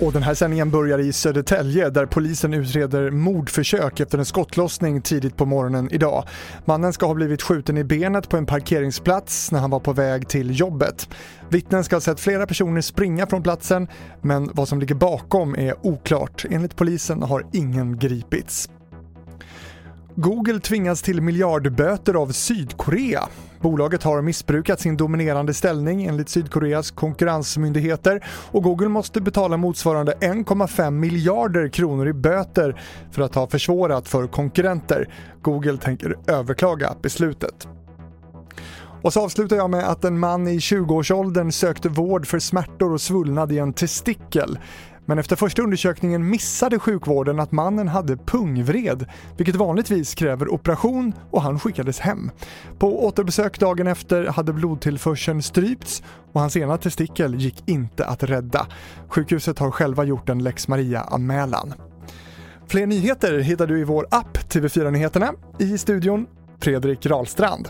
Och den här sändningen börjar i Södertälje där polisen utreder mordförsök efter en skottlossning tidigt på morgonen idag. Mannen ska ha blivit skjuten i benet på en parkeringsplats när han var på väg till jobbet. Vittnen ska ha sett flera personer springa från platsen men vad som ligger bakom är oklart. Enligt polisen har ingen gripits. Google tvingas till miljardböter av Sydkorea. Bolaget har missbrukat sin dominerande ställning enligt Sydkoreas konkurrensmyndigheter och Google måste betala motsvarande 1,5 miljarder kronor i böter för att ha försvårat för konkurrenter. Google tänker överklaga beslutet. Och så avslutar jag med att en man i 20-årsåldern sökte vård för smärtor och svullnad i en testikel. Men efter första undersökningen missade sjukvården att mannen hade pungvred, vilket vanligtvis kräver operation och han skickades hem. På återbesök dagen efter hade blodtillförseln strypts och hans ena testikel gick inte att rädda. Sjukhuset har själva gjort en lex Maria-anmälan. Fler nyheter hittar du i vår app TV4 Nyheterna. I studion Fredrik Rahlstrand.